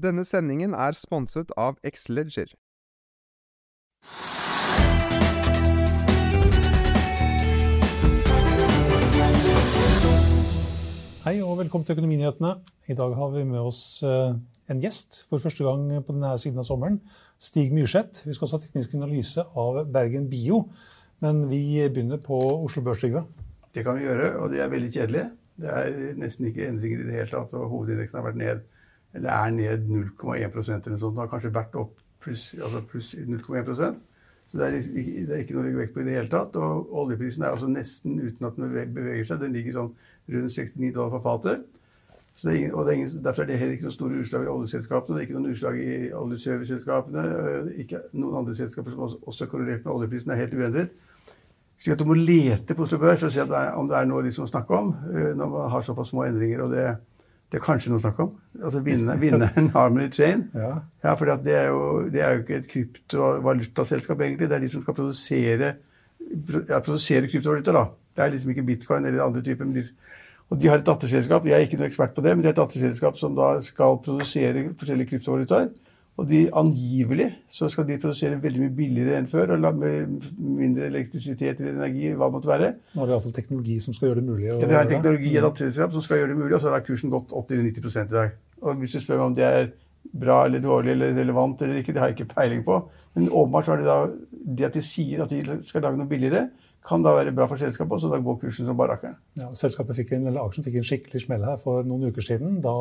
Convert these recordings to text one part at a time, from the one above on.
Denne sendingen er sponset av Xleger. Hei og velkommen til Økonominyhetene. I dag har vi med oss eh, en gjest for første gang på denne siden av sommeren. Stig Myrseth. Vi skal også ha teknisk analyse av Bergen Bio. Men vi begynner på Oslo Børs, Trygve. Det kan vi gjøre, og det er veldig kjedelig. Det er nesten ikke endringer i det hele tatt. og Hovedindeksen har vært ned, eller er ned 0,1% eller noe sånt. Det har kanskje vært opp pluss altså plus 0,1% Så det er, det er ikke noe å legge vekt på i det hele tatt. Og oljeprisen er altså nesten uten at den beveger seg. Den ligger sånn rundt 69 dollar på fatet. Så det er ingen, og det er ingen, Derfor er det heller ikke noen store utslag i oljeselskapene. Det er ikke noen utslag i oljeserviceselskapene. Ikke noen andre selskaper som også, også er korrelert med oljeprisen, er helt uendret. At du må lete på Oslo Børs for å se er, om det er noe liksom å snakke om når man har såpass små endringer. og det, det er kanskje noe å snakke om. Altså Vinneren, vinneren Harmony Chain. Ja. Ja, for det, er jo, det er jo ikke et kryptovalutaselskap, egentlig. Det er de som skal produsere, ja, produsere kryptovaluta. da. Det er liksom ikke bitcoin eller andre typer. De, og de har et datterselskap. Jeg er ikke noen ekspert på det, men de har et datterselskap som da skal produsere forskjellige kryptovalutaer. Og de angivelig så skal de produsere veldig mye billigere enn før. og Med mindre elektrisitet eller energi, hva det måtte være. Nå har de iallfall teknologi som skal gjøre det mulig. Ja, det er en teknologi i et datterselskap som skal gjøre det mulig, og så har kursen gått 80-90 i dag. Og hvis du spør meg om det er bra eller dårlig eller relevant eller ikke, det har jeg ikke peiling på. Men åpenbart så er det da det at de sier at de skal lage noe billigere, kan da være bra for selskapet, så da går kursen som bare rakkeren. Ja, selskapet fikk en, eller Aksjen fikk en skikkelig smell her for noen uker siden, da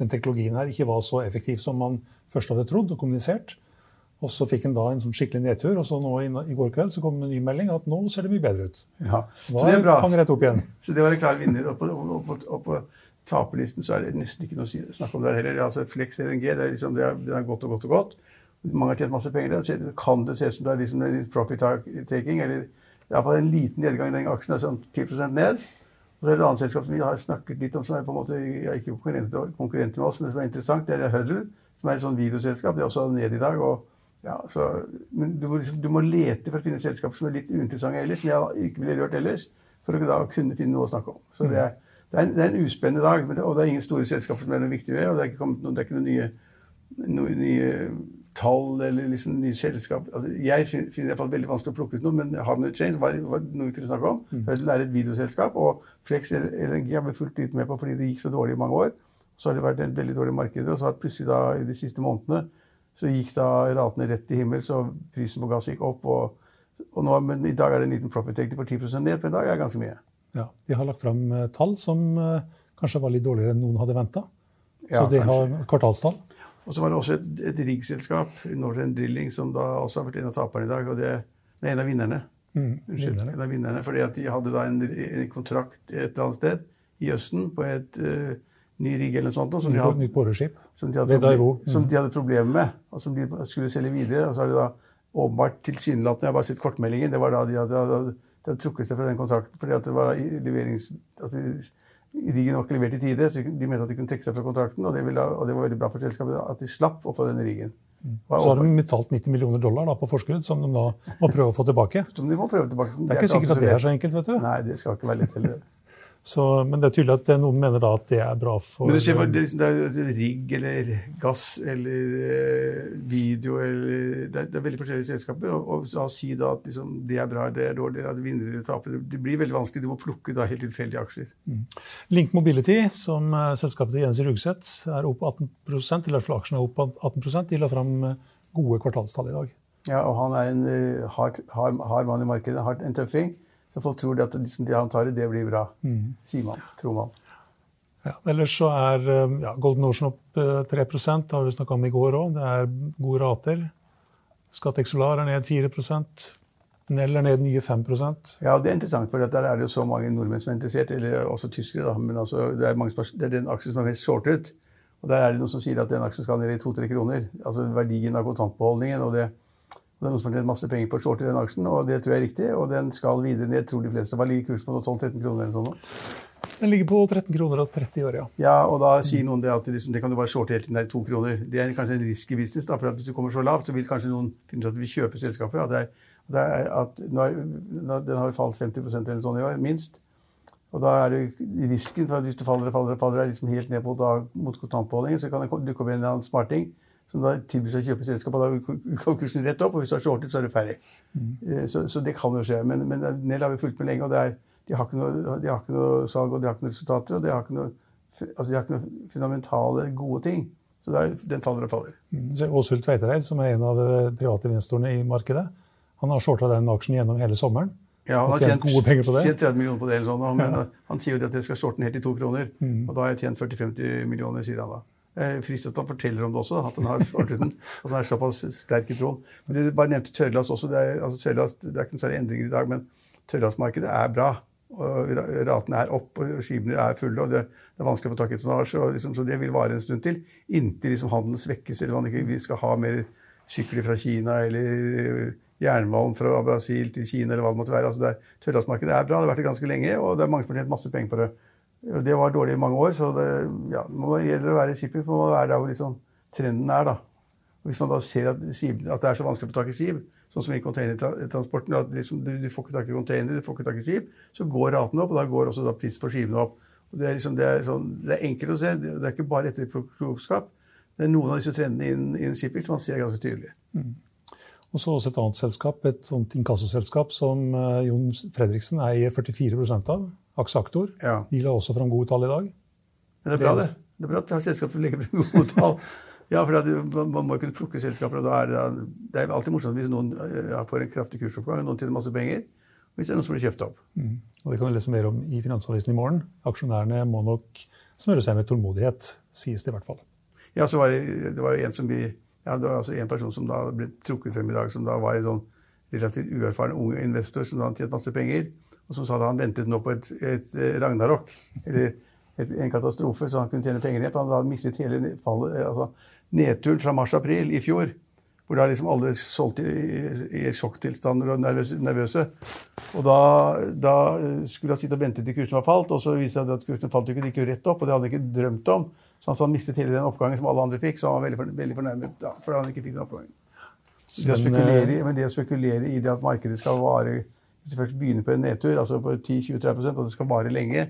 den teknologien her ikke var så effektiv som man først hadde trodd og kommunisert. Og så fikk en da en sånn skikkelig nedtur, og så nå i, går kveld så kom en ny melding at nå ser det mye bedre ut. Ja, så det er bra. hang rett opp igjen? Så det var en klar vinner. Og på, og på, og på taperlisten så er det nesten ikke noe å snakke snakk om det heller. Altså Flex LNG det er liksom, det er, det er godt og godt og godt. Mange har tjent masse penger. der. Så Kan det se ut som det er liksom profit taking, eller iallfall en liten nedgang i den aksjen, sånn 10% ned. Og så er det et annet selskap som vi har snakket litt om, som er på en måte ja, ikke konkurrenter med oss, men som er interessant. Det er Huddle, som er et sånt videoselskap. Det er også nede i dag. og ja, så, men du må, liksom, du må lete for å finne selskap som er litt uinteressante ellers, som jeg ikke ville rørt ellers, for å da kunne finne noe å snakke om. Så det er, det er, en, det er en uspennende dag, det, og det er ingen store selskaper som er noe viktig ved, og det er ikke kommet noe, det er ikke noen nye, noen nye tall eller liksom nye selskap. Altså, jeg finner det i veldig vanskelig å plukke ut noe, men Harmony Chains var, var noe vi kunne snakke om. Det er et videoselskap, og Flex LNG har vi fulgt litt med på fordi det gikk så dårlig i mange år. Så har det vært et veldig dårlig marked, og så har plutselig da i de siste månedene så gikk da ratene rett til himmels, og prisen på gass gikk opp. Og, og nå, men i dag er det en liten profit taking på 10 ned på en dag, er det ganske mye. Ja, De har lagt fram eh, tall som eh, kanskje var litt dårligere enn noen hadde venta. Ja, så de kanskje. har kvartalstall. Og så var det også et, et riggselskap, Northern Drilling, som da også har vært en av taperne i dag. Og det, det er en av vinnerne. Mm, Unnskyld, vinnerne. en av vinnerne, fordi at de hadde da en, en kontrakt et eller annet sted i Østen på et uh, ny rigg eller noe sånt. Som de hadde, nytt boreskip. som de hadde, problem, som de hadde problemer med, og som de skulle selge videre. Og så har de da åpenbart tilsynelatende Jeg har bare sett kortmeldingen. Det var da de hadde, hadde, de hadde trukket seg fra den kontrakten fordi at det var leverings... At de, Riggen var ikke levert i tide, så de mente at de kunne trekke seg fra kontrakten. Og det, ville, og det var veldig bra for selskapet at de slapp å få denne riggen. Var Så har de betalt 90 millioner dollar da, på forskudd, som de da må prøve å få tilbake. som de må prøve tilbake. Det er ikke sikkert at det er så enkelt, vet du. Nei, det skal ikke være lett heller. Så, men det er tydelig at noen mener da at det er bra for Men det skjer for, det, det er rigg eller gass eller eh, video eller det er, det er veldig forskjellige selskaper. Og, og så si da at liksom, det er bra, det er dårlig, at vinner eller taper. Det blir veldig vanskelig. Du må plukke da helt tilfeldige aksjer. Mm. Link Mobility, som uh, selskapet til Jens Rugseth, er opp 18 eller i hvert aksjene er opp 18 De la fram gode kvartalstall i dag. Ja, og han er en hard, hard, hard mann i markedet, en tøffing. Så folk tror at liksom det han tar i, det blir bra. Mm. Sier man. Tror man. Ja, ellers så er eh, ja, Golden Ocean opp 3 eh, det har vi snakka om i går òg. Det er gode rater. Scatec Solar er ned 4 Nell er ned nye 5 Ja, det er interessant, for der er det jo så mange nordmenn som er interessert. Eller også tyskere, da. Men altså, det, er mange, det er den aksjen som er mest shortet. Og der er det noen som sier at den aksjen skal ned i 2-3 kroner. Altså verdien av kontantbeholdningen. og det det er noen som har tjent masse penger på short i den aksjen, og det tror jeg er riktig. Og den skal videre ned. Jeg tror de fleste var ligger kurs på 12-13 kroner eller sånt? Den ligger på 13 kroner og 30 år, ja. Ja, og da sier noen det at liksom, det kan du bare shorte helt til det er to kroner. Det er kanskje en risky business, da, for hvis du kommer så lavt, så vil kanskje noen finne ut at de vil kjøpe selskapet. At, det er, det er, at når den har falt 50% eller sånn i år, minst. Og da er det risken for at hvis du faller og faller og faller, er liksom helt ned mot, mot kontantbeholdningen, så kan det dukke opp en eller annen smarting som da tilbyr seg å kjøpe selskap, og da går kursen rett opp. Og hvis du har shortet, så er du ferdig. Mm. Så, så, det kan jo skje. Men, men Nell har vi fulgt med lenge, og er, de, har noe, de, har ikke noe, salg og de har ikke noen resultater. Og de har ikke noe, altså de har ikke noe fundamentale, gode ting. Så der, den faller og faller. Mm. Åshild Tveitereid, som er en av privatinvestorene i markedet, han har shorta den aksjen gjennom hele sommeren. Ja, Han har tjent, det. tjent 30 millioner på det, eller sånn, men ja. han sier jo at jeg skal shorte den helt i to kroner. Mm. Og da har jeg tjent 40-50 millioner, sier han da. Jeg fristet at han forteller om det også, at han har fortiden, at han er såpass sterk i troen. Men Du bare nevnte tørrlast også. Det er, altså tørrlast, det er ikke noen særlig endringer i dag, men tørrlastmarkedet er bra. og Ratene er opp, og skipene er fulle, og det, det er vanskelig å få tak i tonnasje. Liksom, så det vil vare en stund til, inntil liksom handelen svekkes, eller man ikke vi skal ha mer sykler fra Kina, eller jernmalm fra Brasil til Kina, eller hva det måtte være. Altså, Tørrlastmarkedet er bra, det har vært det ganske lenge, og det er mange som har tjent masse penger på det. Det var dårlig i mange år, så det ja, må gjelder å være skipper må være der hvor liksom trenden er. da. Hvis man da ser at, at, det er så vanskelig å få tak i skip, sånn som i containertransporten at liksom, du, du, får ikke tak i container, du får ikke tak i skip, så går raten opp, og da går også da pris for skipene opp. Og det, er liksom, det, er sånn, det, er enkelt å se. Det, er ikke bare etterpåklokskap. Det er noen av disse trendene innen, innen shipping som man ser ganske tydelig. Mm. Og så også et annet selskap, et sånt inkassoselskap som uh, Jon Fredriksen eier 44% av. Aksaktor. Ja. De la også fram gode tall i dag. Men det er bra, det. Det er bra at vi har selskap som legger frem gode tall. Ja, for det, Man må kunne plukke selskaper. og er det, det er alltid morsomt hvis noen ja, får en kraftig kursoppgang og noen tjener masse penger. Hvis det er noen som blir kjøpt opp. Mm. Og Det kan du lese mer om i Finansavisen i morgen. Aksjonærene må nok smøre seg med tålmodighet, sies det i hvert fall. Ja, så var det, det var en som vi, ja, det var altså en person som da ble trukket frem i dag, som da var en sånn relativt uerfaren ung investor som da tjente masse penger, og som sa at han ventet nå på et, et, et ragnarok, eller et, en katastrofe, så han kunne tjene penger igjen. Han hadde mistet hele fallet, altså nedturen fra mars-april i fjor. Hvor da liksom alle solgte i, i sjokktilstander og nervøse. nervøse. Og da, da, skulle han sitte og vente til kursen var falt, og så viste det seg at kursen falt ikke, det gikk jo rett opp, og det hadde han ikke drømt om. Så han, så han mistet hele den oppgangen som alle andre fikk, så han var veldig, veldig fornærmet da, fordi han ikke fikk den oppgangen. Det å, spekulere, men det å spekulere i det at markedet skal vare Hvis du først begynner på en nedtur, altså på 10-20-30 og det skal vare lenge,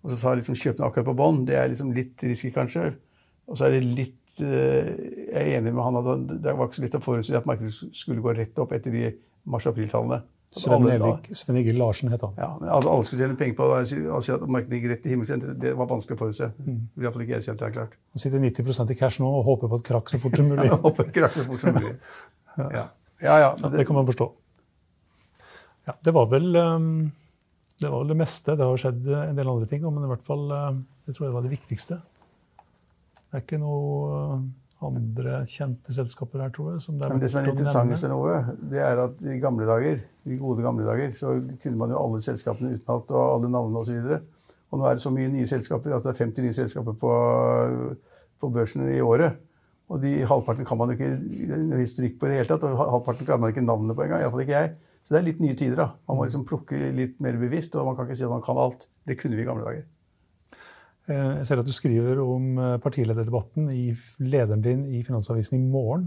og så tar liksom kjøp den akkurat på bånn, det er liksom litt risky, kanskje. Og så er det litt eh, Jeg er enig med han at det var ikke så lett å forutse at markedet skulle gå rett opp etter de mars-april-tallene. Sven Egil Larsen het han. Ja, men altså, Alle skulle tjene penger på å si at markedet gikk rett i himmelen. Det var vanskelig å forutse. Mm. I hvert fall ikke jeg si at det er klart. Han sitter 90% i cash nå og håper på et krakk så fort som mulig. ja, håper krakk så fort som mulig. Ja, ja, ja, ja det, det, kan man forstå. Ja, det var vel um, det var vel det meste. Det har skjedd en del andre ting, men i hvert fall jeg det tror jeg var det viktigste. Det er ikke noe andre kjente selskaper her, tror jeg. Som det, er Men det som er interessant, nå, det er at i gamle dager, i gode gamle dager så kunne man jo alle selskapene utenat og alle navnene osv. Og, så og nå er det så mye nye selskaper at det er 50 nye selskaper på, på børsen i året. Og de halvparten kan man ikke historikk på i det hele tatt, og halvparten klarer man ikke navnet på engang. Iallfall ikke jeg. Så det er litt nye tider. da. Man må liksom plukke litt mer bevisst, og man kan ikke si at man kan alt. Det kunne vi i gamle dager. Eh, jeg ser at du skriver om eh, partilederdebatten i lederen din i Finansavisen i morgen.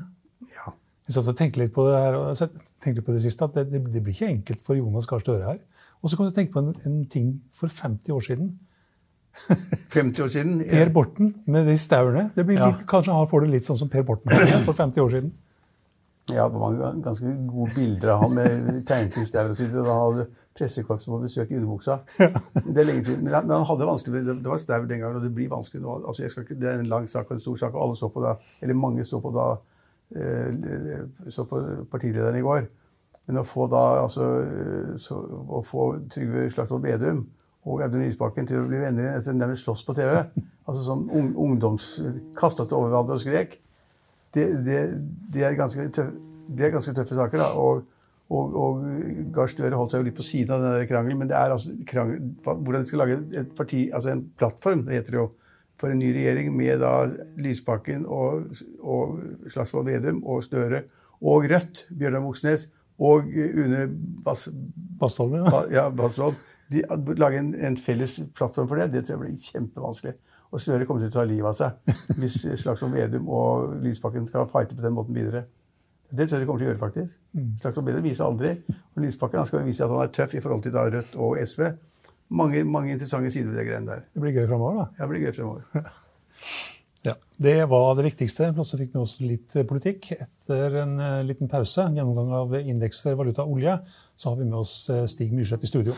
Ja. Jeg satt og tenkte litt på det her, og tenkte på det siste, at det, det, blir ikke enkelt for Jonas Gahr Støre her Og så kan du tenke på en, en ting for 50 år siden. 50 år siden. Per Borten med de staurene. Det blir Ja. kanskje han får det litt sånn som Per Borten for 50 år siden. Ja, det var ganske gode bilder av han med staur og så videre, da hadde pressekorpset på besøk i underbuksa. Det er lenge siden. Men han, men han hadde vanskelig, det var staur den gangen, og det blir vanskelig nå. Altså, ikke, det er en lang sak og en stor sak, og alle så på da, eller mange så på da, eh, så på partilederen i går. Men å få da, altså, eh, så, å få Trygve Slagsvold Vedum og Audun Lysbakken til å bli venner etter nærmest slåss på TV, altså som ung, ungdoms... Kastet over hverandre og skrek, det, det, det, er ganske tøffe, det er ganske tøffe saker. da, og og, og Gahr Støre holdt seg jo litt på siden av den krangelen, men det er altså krangel, hvordan de skal lage et parti, altså en plattform, det heter det jo, for en ny regjering med da Lysbakken og, og Slagsvold Vedum og Støre og Rødt, Bjørnar Moxnes og Une Bass, Bastholm, ja. Ba- ja, Bastholm. De, lage en, en felles plattform for det, det tror jeg blir kjempevanskelig. Og Støre kommer til å ta livet av seg hvis Slagsvold Vedum og Lysbakken skal fighte på den måten videre. Det tror jeg de kommer til å gjøre, faktisk. Slagsvold Vedum viser aldri. Og Lysbakken skal vise at han er tøff i forhold til da Rødt og SV. Mange, mange interessante sider ved det greiene der. Det blir gøy framover, da. Ja, det blir gøy fremover. Ja, Det var det viktigste. Så fikk vi også litt eh, politikk. Etter en eh, liten pause, en gjennomgang av indekser, valuta og olje, så har vi med oss eh, Stig Myrseth i studio.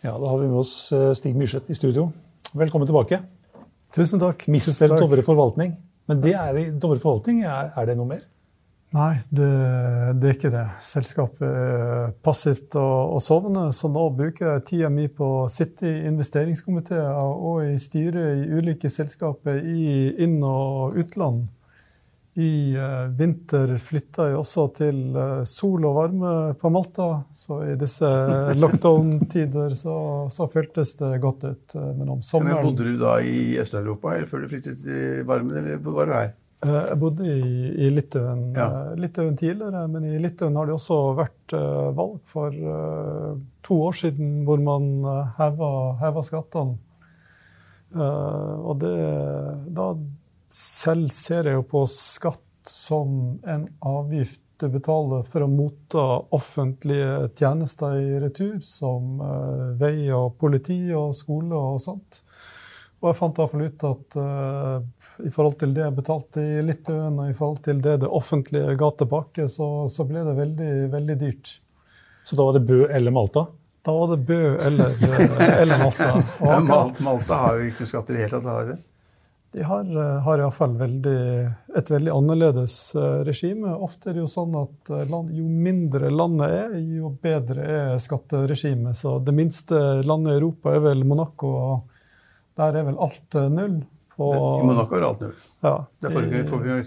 Ja, Da har vi med oss eh, Stig Myrseth i studio. Velkommen tilbake. Tusen takk. Mistel selv. Dovre forvaltning. Men det er, Dovre forvaltning, er, er det noe mer? Nei, det, det er ikke det. Selskapet er passivt og, og sovende, så nå bruker jeg tida mi på å sitte i investeringskomiteer og i styret i ulike selskaper i inn- og utland. I eh, vinter flytta jeg også til eh, sol og varme på Malta, så i disse lockdown-tider så, så føltes det godt ut. Eh, Men om Men bodde du da i Øst-Europa før du flyttet til varmen, eller var du her? Eh, Jeg bodde i, i Litauen, Ja. eh, Litauen tidligere, men i Litauen har det også vært eh, valg for eh, to år siden hvor man heva, heva skattene. Eh, og det, da selv ser jeg jo på skatt som en avgift du betaler for å motta offentlige tjenester i retur, som eh, vei og politi og skole og sånt. Og jeg fant iallfall ut at uh, i forhold til det jeg betalte i Litauen, og i forhold til det det offentlige ga tilbake, så, så ble det veldig, veldig dyrt. Så da var det Bø eller Malta? Da var det Bø eller, eh, eller Malta. Og Malta har jo ikke skatter i det hele tatt. Det? De har, eh, har iallfall et veldig annerledes eh, regime. Ofte er det jo sånn at eh, land, jo mindre landet er, jo bedre er skatteregimet. Så det minste landet i Europa er vel Monaco, og der er vel alt null. På, I Monaco er alt null. ja, Der får vi ikke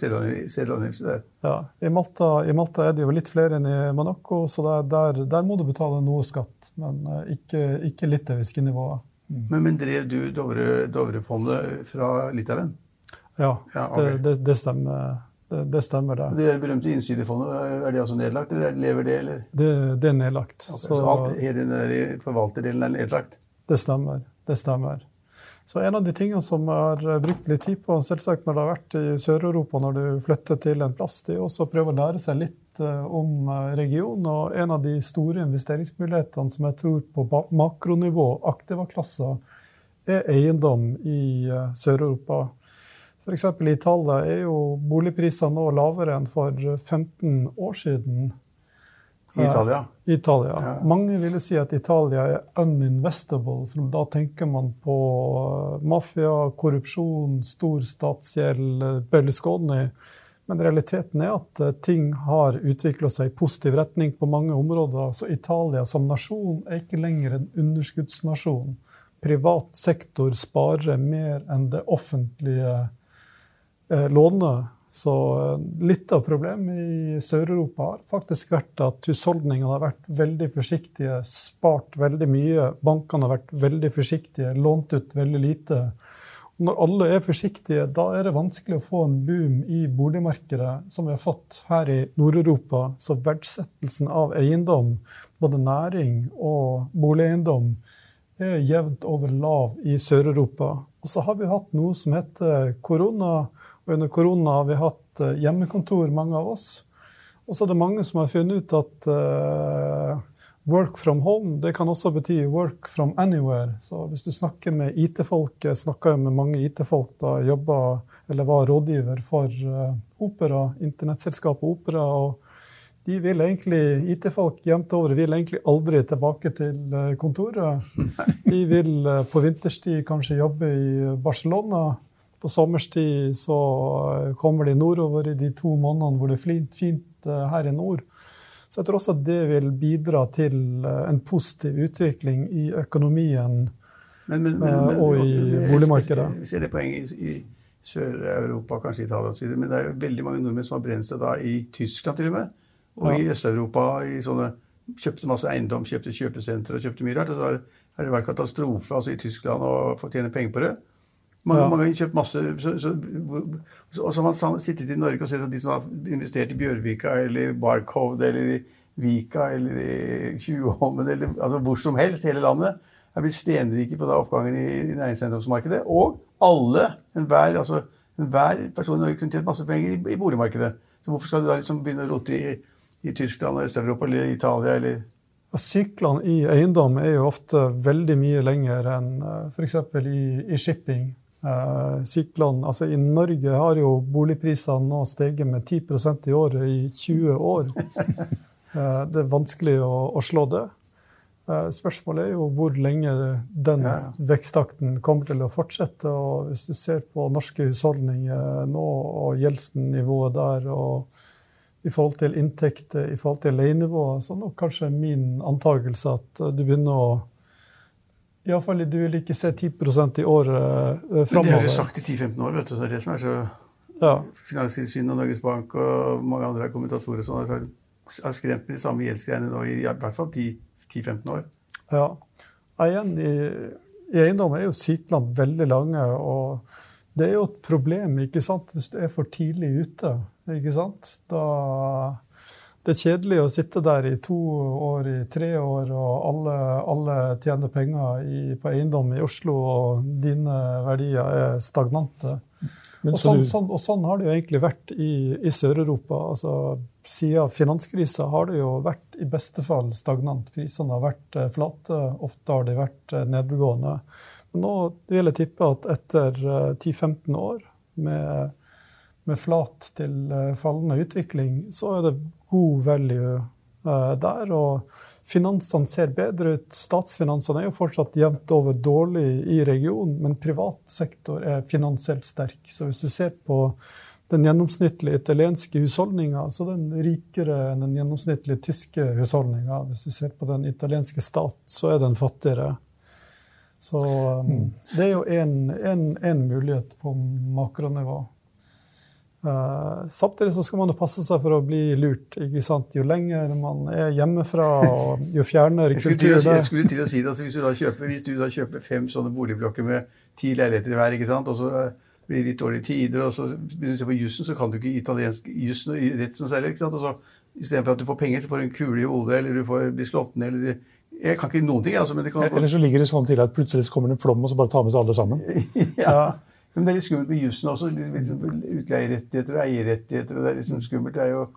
selvangivelse der. Ja, i Malta, I Malta er det jo litt flere enn i Monaco, så der, der, der må du betale noe skatt. Men ikke, ikke litauiske nivåer. Men, men drev du Dovre, Dovrefondet fra Litauen? Ja, Ja, okay. det, det, det stemmer. Det, det stemmer, det. Det berømte innsidefondet, er det altså nedlagt, eller lever det? eller? Det, det er nedlagt. Okay, så, så alt, hele den forvalterdelen er nedlagt? Det stemmer. Det stemmer. Så en av de tingene som jeg har brukt litt tid på, selvsagt når det har vært i Sør-Europa, når du flytter til en plass, det er også å prøve å lære seg litt eh, om eh, regionen. Og en av de store investeringsmulighetene som jeg tror på makronivå, aktivaklasser, er eiendom i eh, Sør-Europa. F.eks. i Italia er jo boligprisene nå lavere enn for 15 år siden. I Italia? Eh, Italia. Ja. Mange vil si at Italia er uninvestable. for Da tenker man på mafia, korrupsjon, stor statsgjeld, Berlusconi. Men realiteten er at eh, ting har utvikla seg i positiv retning på mange områder. Så Italia som nasjon er ikke lenger en underskuddsnasjon. Privat sektor sparer mer enn det offentlige Eh, låne. Så eh, litt av problemet i Sør-Europa har faktisk vært at husholdningene har vært veldig forsiktige, spart veldig mye. Bankene har vært veldig forsiktige, lånt ut veldig lite. Når alle er forsiktige, da er det vanskelig å få en boom i boligmarkedet, som vi har fått her i Nord-Europa. Så verdsettelsen av eiendom, både næring og boligeiendom, er jevnt over lav i Sør-Europa. Og så har vi hatt noe som heter korona og under korona har vi hatt hjemmekontor, mange av oss. Og så er det mange som har funnet ut at uh, work from home det kan også bety work from anywhere. Så hvis du snakker med IT-folk, jeg snakka med mange IT-folk da jeg jobba eller var rådgiver for uh, Opera, internettselskapet Opera. og de vil egentlig, IT-folk jevnt over vil egentlig aldri tilbake til kontoret. De vil på vinterstid kanskje jobbe i Barcelona på sommerstid så eh, kommer de nordover i de to månedene hvor det er fint, fint eh, her i nord. Så jeg tror også at det vil bidra til eh, en positiv utvikling i økonomien men, men, men, og i boligmarkedet. Vi ser det poenget i, i Sør-Europa, kanskje Italia osv., men det er jo veldig mange nordmenn som har brent seg da i Tyskland til og med. Og ja. i Øst-Europa i sånne Kjøpte masse eiendom, kjøpte kjøpesentre og kjøpte mye rart. Og så har, har det vært katastrofe altså i Tyskland å få tjene penger på det. Mange, ja. mange har kjøpt masse så, så, Og så har man sittet i Norge og sett at de som har investert i Bjørvika eller Barcode eller i Vika eller i Tjuvholmen eller altså hvor som helst, hele landet, er blitt stenrike på da oppgangen i, i næringseiendomsmarkedet. Og alle, enhver altså, en person i Norge kunne tjent masse penger i, i, boligmarkedet. Så hvorfor skal du da liksom begynne å rote i, i Tyskland og Øst-Europa eller Italia eller Syklene i eiendom er jo ofte veldig mye lenger enn eh, f.eks. I, i shipping. Uh, syklene, altså I Norge har jo boligprisene nå steget med 10% i året i 20 år. Uh, det er vanskelig å, å slå det. Uh, spørsmålet er jo hvor lenge den ja. veksttakten kommer til å fortsette. og Hvis du ser på norske husholdninger nå og gjeldsnivået der, og i forhold til inntekter, i forhold til leienivået, så er kanskje min antakelse at du begynner å Iallfall du vil ikke se 10% i året eh, framover. Det har du sagt i 10-15 år. vet du, Det er det som er så ja. Finanstilsynet og Norges Bank og mange andre kommentatorer som har skremt med de samme gjeldsgreiene nå i, i hvert fall 10-15 år. Ja. Igjen, i, i eiendom er jo syklene veldig lange. og det er jo et problem ikke sant, hvis du er for tidlig ute. ikke sant? Da det er kjedelig å sitte der i to år, i tre år, og alle, alle tjener penger i, på eiendom i Oslo, og dine verdier er stagnante. Og sånn, sånn, og, sånn, har det jo egentlig vært i, i Sør-Europa. Altså, siden finanskrisa har det jo vært i beste fall stagnant. Prisene har vært eh, flate, ofte har de vært eh, nedgående. Men nå vil jeg tippe at etter 10-15 eh, år med med flat til fallende utvikling, så er det god value uh, der. Og finansene ser bedre ut. Statsfinansene er jo fortsatt jevnt over dårlig i regionen, men privat sektor er finansielt sterk. Så hvis du ser på den gjennomsnittlige italienske husholdninga, så er den rikere enn den gjennomsnittlige tyske husholdninga. Hvis du ser på den italienske stat, så er den fattigere. Så um, det er jo én mulighet på makronivå. Uh, samtidig så skal man jo passe seg for å bli lurt. ikke sant? Jo lenger man er hjemmefra, og jo fjernere kultur det Jeg skulle til å si det, altså hvis, du da kjøper, hvis du da kjøper fem sånne boligblokker med ti leiligheter i hver, ikke sant? og så, blir det litt dårlige tider, og så begynner du å se på jussen, så kan du ikke italiensk juss rett som særlig. ikke sant? Og så Istedenfor at du får penger, så får du en kule i hodet, eller du får bli slått ned, eller Jeg kan ikke noen ting, altså, men det kan Eller så ligger det sånn til at plutselig kommer det en flom, og så bare tar med seg alle sammen. ja. Men det er litt skummelt med jussen også. Liksom, Utleierettigheter og eierrettigheter. og Det er liksom skummelt. Det er jo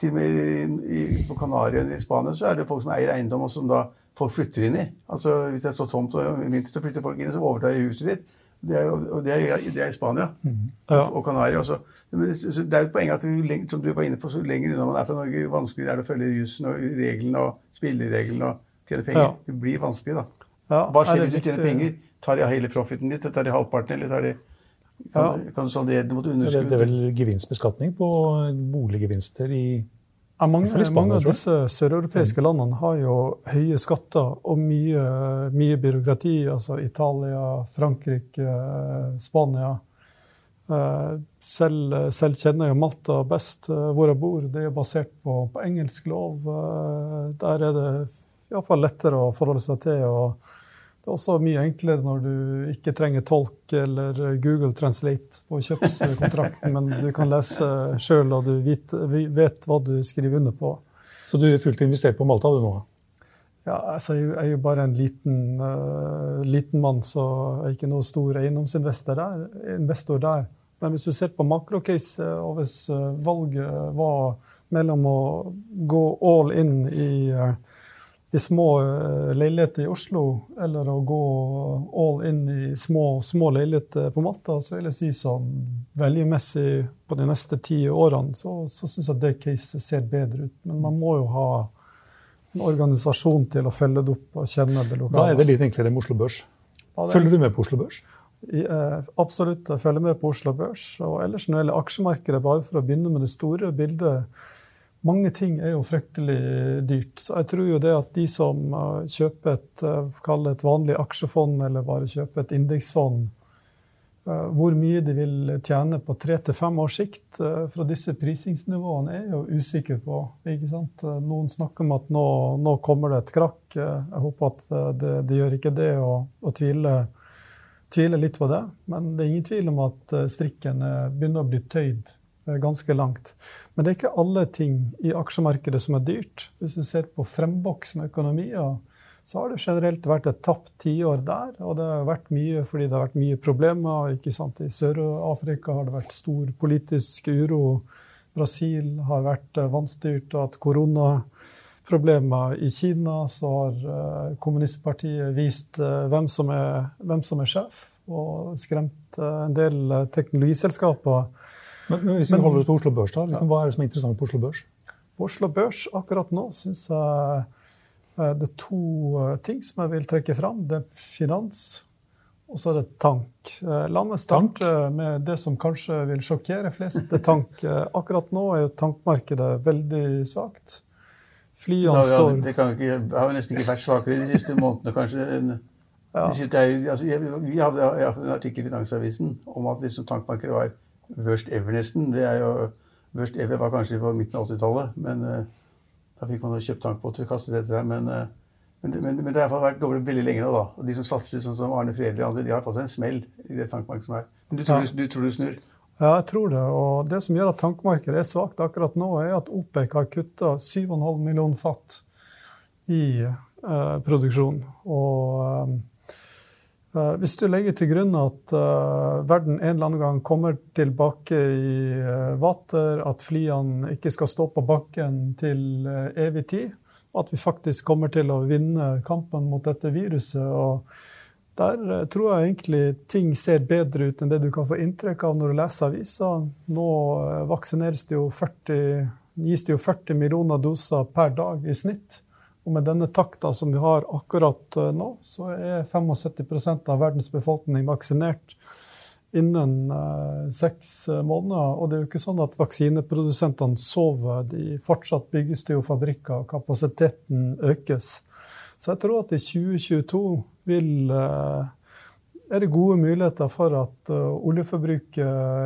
til og med i, på Kanarien i Spania så er det folk som eier eiendom, og som da folk flytter inn i. Altså Hvis det står tomt og vinter, så flytter folk inn, og så overtar de huset ditt. Det er, og det er, det er i Spania mm. ja. og Kanaria. også. Det er jo et poeng at som du var inne på, så lenger unna man er fra Norge, vanskeligere er det å følge jussen og reglene og spillereglene og tjene penger. Ja. Det blir vanskelig, da. Ja, Hva skjer hvis du tjener penger? Tar de hele profiten ditt? Tar de halvparten, eller tar de kan, kan du saldere det mot underskudd? Det er vel gevinstbeskatning på boliggevinster i ja, mange, mange, av disse søreuropeiske landene har jo høye skatter og mye, mye byråkrati. Altså Italia, Frankrike, Spania. Eh, selv, selv, kjenner jeg Malta best, eh, hvor jeg bor. Det er basert på, på engelsk lov. Eh, der er det iallfall lettere å forholde seg til. og det er også mye enklere når du ikke trenger tolk eller Google Translate på kjøpskontrakten, men du kan lese sjøl, og du vet, vet, hva du skriver under på. Så du er fullt investert på Malta du nå? Ja, altså, jeg er jo bare en liten, uh, liten mann, så jeg er ikke noe stor eiendomsinvestor der. Investor der. Men hvis du ser på makrocase, og hvis uh, valget var mellom å gå all in i uh, i små eh, leiligheter i Oslo, eller å gå all in i små, små leiligheter på Malta, så vil jeg si sånn veljemessig på de neste ti årene, så, så syns jeg det caset ser bedre ut. Men man må jo ha en organisasjon til å følge det opp og kjenne det lokale. Da er det litt enklere med Oslo Børs. Følger du med på Oslo Børs? Eh, absolutt, jeg følger med på Oslo Børs. Og ellers når det gjelder aksjemarkedet, bare for å begynne med det store bildet, mange ting er jo fryktelig dyrt. Så jeg tror jo det at de som eh, kjøper et, eh, et vanlig aksjefond, eller bare kjøper et indeksfond, eh, hvor mye de vil tjene på tre til fem års sikt fra disse prisingsnivåene, er jeg jo usikker på. ikke sant? Noen snakker om at nå, nå kommer det et krakk. Jeg håper at det, det gjør ikke det, og, og tviler, tviler litt på det. Men det er ingen tvil om at strikken begynner å bli tøyd ganske langt. Men det er ikke alle ting i aksjemarkedet som er dyrt. Hvis du ser på fremvoksende økonomier, så har det generelt vært et tapt tiår der. Og det har vært mye fordi det har vært mye problemer. ikke sant? I Sør-Afrika har det vært stor politisk uro. Brasil har vært eh, vanstyrt og hatt koronaproblemer. I Kina så har uh, kommunistpartiet vist hvem, som er, hvem som er sjef, og skremt en del teknologiselskaper men, men hvis vi holder oss på Oslo Børs, da, liksom, hva er det som er interessant på Oslo Børs? På Oslo Børs akkurat nå syns jeg eh, det er to eh, ting som jeg vil trekke fram. Det er finans, og så er det tank. Eh, la meg starte tank? med det som kanskje vil sjokkere flest. Det er tank. Akkurat nå er jo tankmarkedet veldig svakt. Flyene står Det kan ikke, har jo nesten ikke vært svakere de siste månedene, kanskje. Ja. De altså, jeg, vi hadde en artikkel i Finansavisen om at liksom, tankmarkedet var worst ever, nesten. Det er jo, Worst ever var kanskje på midten av 80-tallet, men uh, da fikk man jo kjøpt tankbåter kastet etter det. Men, uh, men, men, men, det har vært dårlig veldig lenge nå, da. Og de som satser, sånn som Arne Fredelig og andre, de har fått en smell i det tankmarkedet som er. Men du tror, ja. du, du tror du snur? Ja, jeg tror det. Og det som gjør at tankmarkedet er svakt akkurat nå, er at OPEC har kutta 7,5 millioner fat i uh, produksjon. Og Uh, hvis du legger til grunn at uh, verden en eller annen gang kommer tilbake i uh, vater, at flyene ikke skal stå på bakken til evig tid, og at vi faktisk kommer til å vinne kampen mot dette viruset og Der tror jeg egentlig ting ser bedre ut enn det du kan få inntrykk av når du leser aviser. Nå vaksineres det jo 40, gis det jo 40 millioner doser per dag i snitt. Og med denne takta som vi har akkurat eh, nå, så er 75 av verdens befolkning vaksinert innen eh, seks eh, måneder. Og det er jo ikke sånn at vaksineprodusentene sover. De fortsatt bygges det jo fabrikker, og kapasiteten økes. Så jeg tror at i 2022 vil eh, er det gode muligheter for at uh, oljeforbruket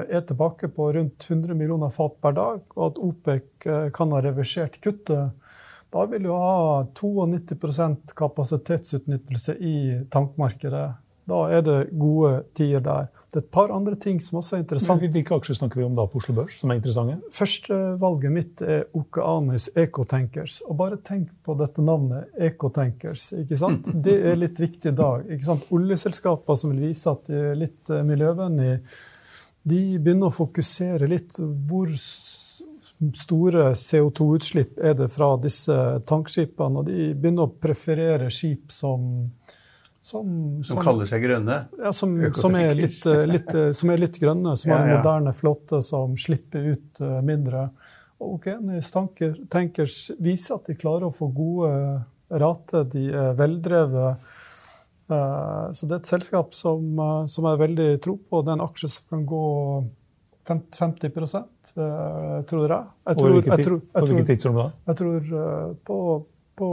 er tilbake på rundt 100 millioner fat per dag, og at OPEC kan ha reversert kuttet da vil du ha 92% kapasitetsutnyttelse i tankmarkedet. Da er det gode tider der. Det er et par andre ting som også er interessant. Hvilke aksjer snakker vi om da på Oslo Børs som er interessante? Førstevalget mitt er Okeanis Ecotankers. Og bare tenk på dette navnet, Ecotankers. ikke sant? Det er litt viktig i dag. ikke sant? Oljeselskaper som vil vise at de er litt eh, miljøvennlige, de begynner å fokusere litt hvor store CO2-utslipp er det fra disse tankskipene. Og de begynner å preferere skip som som, som, kaller seg grønne? Ja, som, som, er litt, eh, litt, eh, som, er litt, grønne. Som ja, har en moderne flåte som slipper ut uh, mindre. Og Okeanis Tankers viser at de klarer å få gode rater. De er veldrevet. Så det er et selskap som, som er veldig tro på. Det er en aksje som kan gå 50 uh, tror jeg. jeg tror, På hvilket tidsrom da? Jeg tror på, på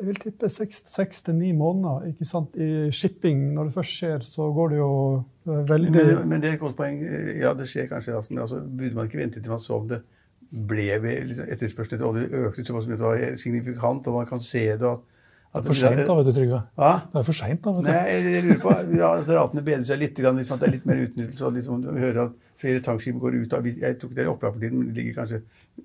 jeg vil tippe seks til ni måneder ikke sant? i shipping. Når det først skjer, så går det jo eh, veldig Men, men det er et godt poeng. Ja, det skjer kanskje raskt, men altså, burde man ikke vente til man så om det ble liksom, etterspørselen etter olje økte såpass mye at det var signifikant, og man kan se det at det er for seint da, vet du, Trygve. Hva? Det er for sent, da, vet du. Nei, jeg lurer på ja, at ratene bedrer seg litt, liksom, at det er litt mer utnyttelse. Liksom, vi hører at flere tankskip går ut av Jeg tok det i opplag for tiden, men det ligger kanskje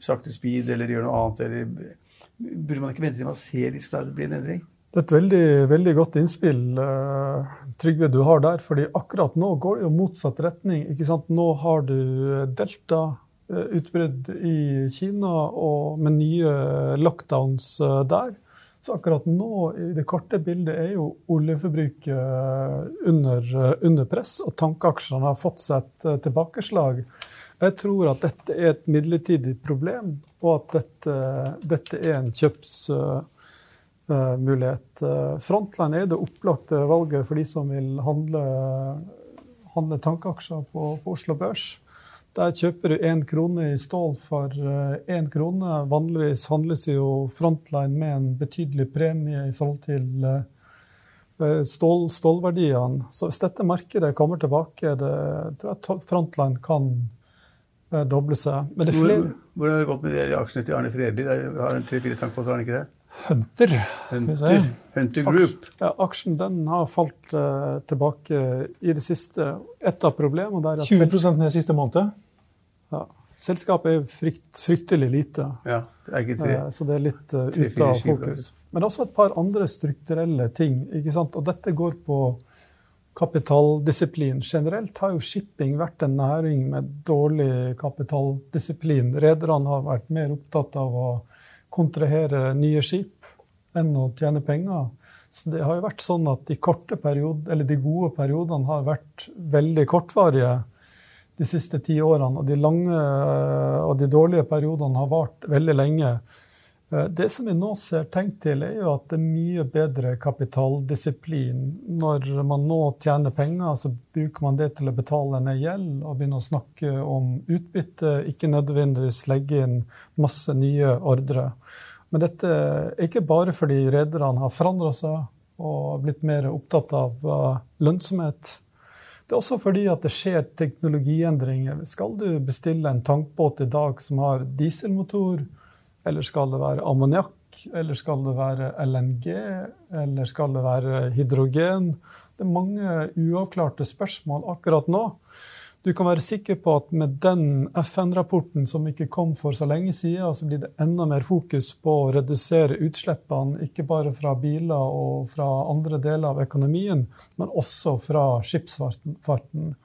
sakte speed eller gjør noe annet. eller Burde man ikke vente til man ser liksom at det blir en endring? Det er et veldig, veldig godt innspill uh, Trygve, du har der. fordi akkurat nå går det jo motsatt retning. ikke sant? Nå har du delta-utbrudd eh, i Kina og med nye lockdowns der. Så akkurat nå, i det korte bildet, er jo oljeforbruket under, under press, og tankeaksjene har fått seg et tilbakeslag. Jeg tror at dette er et midlertidig problem, og at dette, dette er en kjøpsmulighet. Uh, Frontline er det opplagte valget for de som vil handle, handle tankeaksjer på, på, Oslo Børs. Der kjøper du én krone i stål for én uh, krone. Vanligvis handles jo Frontline med en betydelig premie i forhold til uh, stål, stålverdiene. Så hvis dette markedet kommer tilbake, det tror jeg Frontline kan Eh, doble seg. Men det flere... Hvordan har det gått med de aksjene til Arne Fredli? Har en tre-fire tanker på har han ikke det? Hunter. Hunter, Hunter Group. Ja, aksjen den har falt uh, tilbake i det siste. Et av problemene der 20% ned siste måned? Ja. Selskapet er frykt, fryktelig lite. Ja, det er. Uh, så det er litt uh, ute av fokus. Men også et par andre strukturelle ting. Og dette går på kapitaldisiplin. Generelt har jo shipping vært en næring med dårlig kapitaldisiplin. Rederne har vært mer opptatt av å kontrahere nye skip enn å tjene penger. Så det har jo vært sånn at de, periode, de gode periodene har vært veldig kortvarige de siste ti årene. Og de lange og de dårlige periodene har vart veldig lenge. Eh, det som vi nå ser tegn til, er jo at det er mye bedre kapitaldisiplin. Når man nå tjener penger, så bruker man det til å betale ned gjeld og begynne å snakke om utbytte, ikke nødvendigvis legge inn masse nye ordre. Men dette er ikke bare fordi rederne har forandra seg og blitt mer opptatt av eh, lønnsomhet. Det er også fordi at det skjer teknologiendringer. Skal du bestille en tankbåt i dag som har dieselmotor, eller skal det være ammoniakk? Eller skal det være LNG? Eller skal det være hydrogen? Det er mange uavklarte spørsmål akkurat nå. Du kan være sikker på at med den FN-rapporten som ikke kom for så lenge siden, så blir det enda mer fokus på å redusere utslippene, ikke bare fra biler og fra andre deler av økonomien, men også fra skipsfarten.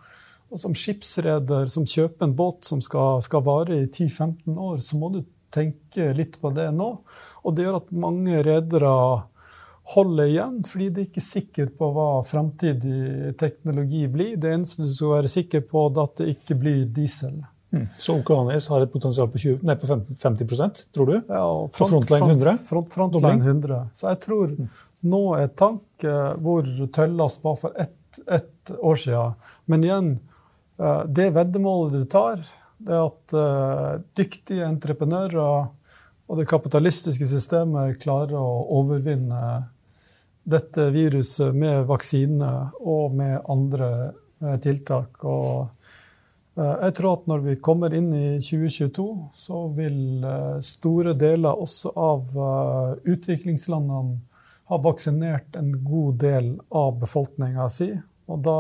Og som skipsreder som kjøper en båt som skal, skal vare i 10-15 år, så må du tenke litt på det nå. Og det gjør at mange redere holder igjen, fordi de er ikke sikre på hva framtidig teknologi blir. Det eneste du skal være sikker på, er at det ikke blir diesel. Mm. Så Okanis har et potensial på, 20, nei, på 50% tror du? Ja, og front, Frontline 100? Front, frontline 100. Så jeg tror mm. nå er tank eh, hvor tøllast var for ett, ett år siden. Men igjen, eh, det veddemålet du tar, det er at uh, dyktige entreprenører og det kapitalistiske systemet klarer å overvinne dette viruset med vaksine og med andre uh, tiltak. Og uh, jeg tror at når vi kommer inn i 2022, så vil store deler også av utviklingslandene ha vaksinert en god del av befolkninga si. Og da,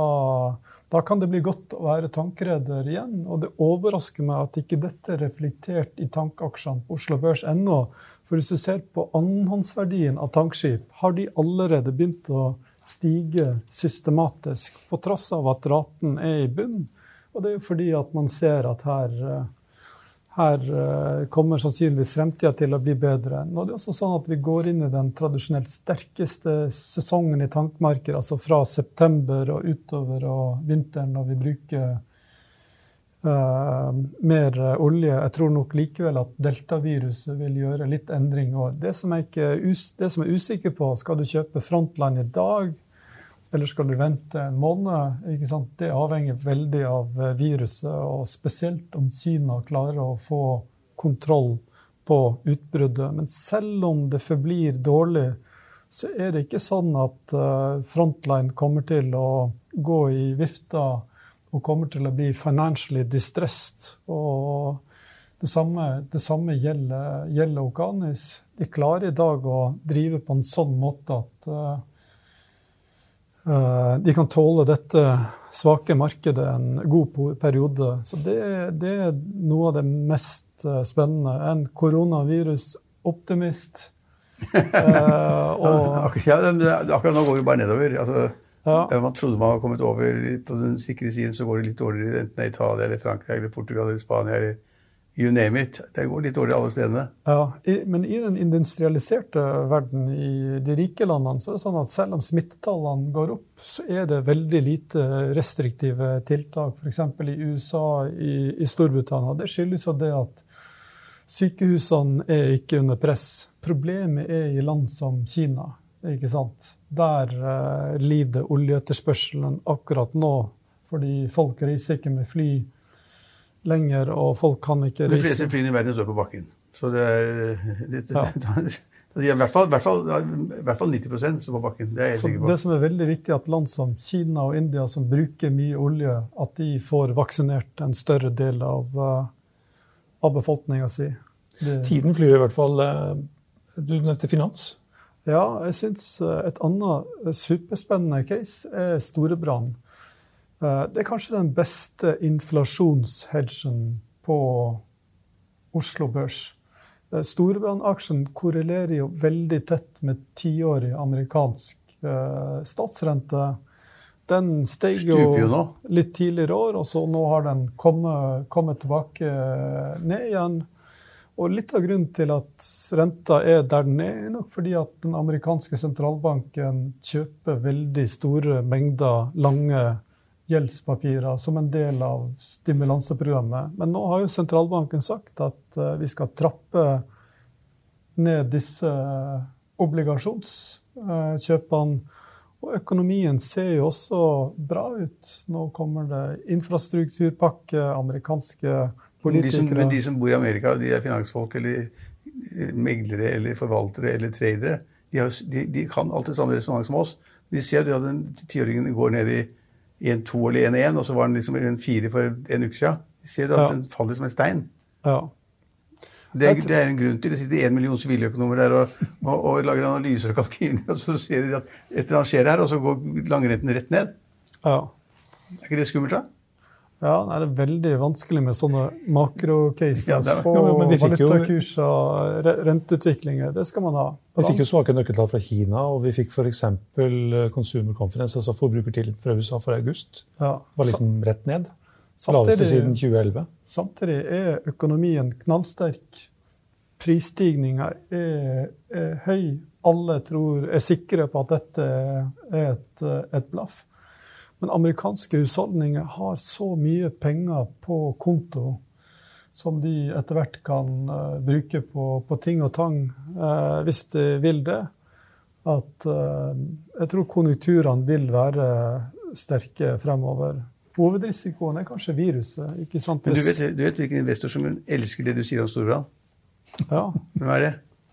da, kan det bli godt å være tankreder igjen. Og det overrasker meg at ikke dette er reflektert i tankaksjene på Oslo Børs ennå. For hvis du ser på annenhåndsverdien av tankskip, har de allerede begynt å stige systematisk, på tross av at raten er i bunn. Og det er jo fordi at man ser at her eh, her eh, kommer sannsynligvis fremtida til å bli bedre. Nå er det også sånn at Vi går inn i den tradisjonelt sterkeste sesongen i tankmarker, altså fra september og utover og vinteren, når vi bruker uh, mer olje. Jeg tror nok likevel at deltaviruset vil gjøre litt endring. Det som, jeg ikke, det som jeg er usikker på, skal du kjøpe Frontline i dag? Eller skal du vente en måned? Det avhenger veldig av eh, viruset, og spesielt om Kina klarer å få kontroll på utbruddet. Men selv om det forblir dårlig, så er det ikke sånn at eh, Frontline kommer til å gå i vifta og kommer til å bli financially distressed. Og det samme, det samme gjelder, gjelder Okanis. De klarer i dag å drive på en sånn måte at Eh, de kan tåle dette svake markedet en god periode. Så det, det er noe av det mest eh, spennende. En koronavirusoptimist. uh, ja, akkurat nå går vi bare nedover. Altså, ja. Man trodde man var kommet over på den sikre siden, så går det litt dårligere enten det er Italia eller Frankrike eller Portugal eller Spania. eller You name it. Det går litt dårlig alle stedene. Ja, Men i den industrialiserte verden, i de rike landene, så er det sånn at selv om smittetallene går opp, så er det veldig lite restriktive tiltak. F.eks. i USA, i, i Storbritannia. Det skyldes jo det at sykehusene er ikke under press. Problemet er i land som Kina. ikke sant? Der uh, lider oljeetterspørselen akkurat nå, fordi folk reiser ikke med fly lenger, og folk kan ikke reise. De fleste flyene i verden står på bakken. Så det er litt, ja. I hvert, fall, hvert, fall, hvert fall, 90% står på bakken. Det er jeg sikker på. Det som er veldig viktig, at land som Kina og India, som bruker mye olje, at de får vaksinert en større del av, uh, av befolkninga si. Tiden flyr i hvert fall. Eh, du nevnte finans. Ja, jeg syns eh, et annet superspennende case er Storebrand. Eh, det er kanskje den beste inflasjonshedgen på Oslo Børs. Eh, Storebrand-aksjen korrelerer jo veldig tett med tiårig amerikansk eh, statsrente. Den steg jo litt tidligere år, og så nå har den kommet, kommet tilbake ned igjen. Og litt av grunnen til at renta er der den er, er nok fordi at den amerikanske sentralbanken kjøper veldig store mengder lange gjeldspapirer som en del av stimulanseprogrammet. Men nå har jo sentralbanken sagt at uh, vi skal trappe ned disse obligasjonskjøpene. Og økonomien ser jo også bra ut. Nå kommer det infrastrukturpakke, amerikanske politikere de som, de som bor i Amerika, de er finansfolk eller meglere eller forvaltere eller tradere, de, har, de, de kan alltid samme resonnementet som oss. Vi ser at den tiåringen går ned i 1-2 eller 1-1, og så var den liksom 1-4 for en uke siden. Ser du at ja. den faller som en stein. Ja. Det er, det er, en grunn til det. sitter én million siviløkonomer der og, og, og, lager analyser og kalkyler, og så ser de at et eller annet skjer her, og så går langrenten rett ned. Ja. Er ikke det skummelt, da? Ja, det er veldig vanskelig med sånne makrocases ja, på valutakurs og renteutviklinger. Det skal man ha. Vi fikk jo svake nøkkeltall fra Kina, og vi fikk f.eks. Consumer Conference, altså forbrukertillit fra USA for august. Ja. var liksom rett ned. Laveste siden 2011. Samtidig er økonomien knallsterk. Prisstigninga er, er, høy. Alle tror, er sikre på at dette er et, et blaff. Men amerikanske husholdninger har så mye penger på konto som de etter hvert kan uh, bruke på, på, ting og tang, uh, hvis de vil det. At uh, jeg tror konjunkturene vil være sterke fremover. Hovedrisikoen er kanskje viruset. ikke sant? Men du vet, du vet hvilken investor som elsker det du sier om Storbrann? Ja. Hvem er det?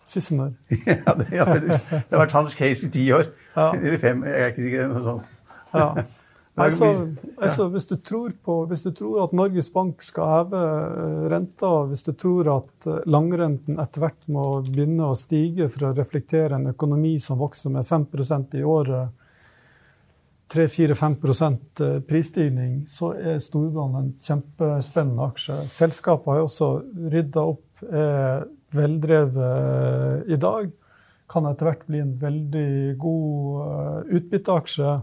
Sissener. ja, det, ja, det, har vært hans case i ti år. Ja. Eller fem. Jeg er ikke sikker. Noe sånt. ja. Altså, altså, hvis, du på, hvis, du tror at Norges Bank skal heve eh, renta, hvis du tror at eh, langrenten etter hvert må begynne å stige for å reflektere en økonomi som vokser med 5% i året, 3-4-5 eh, prisstigning, så er Storbrann en kjempespennende aksje. Selskapet har også rydda opp, er veldrevet i dag. Kan etter hvert bli en veldig god utbytteaksje.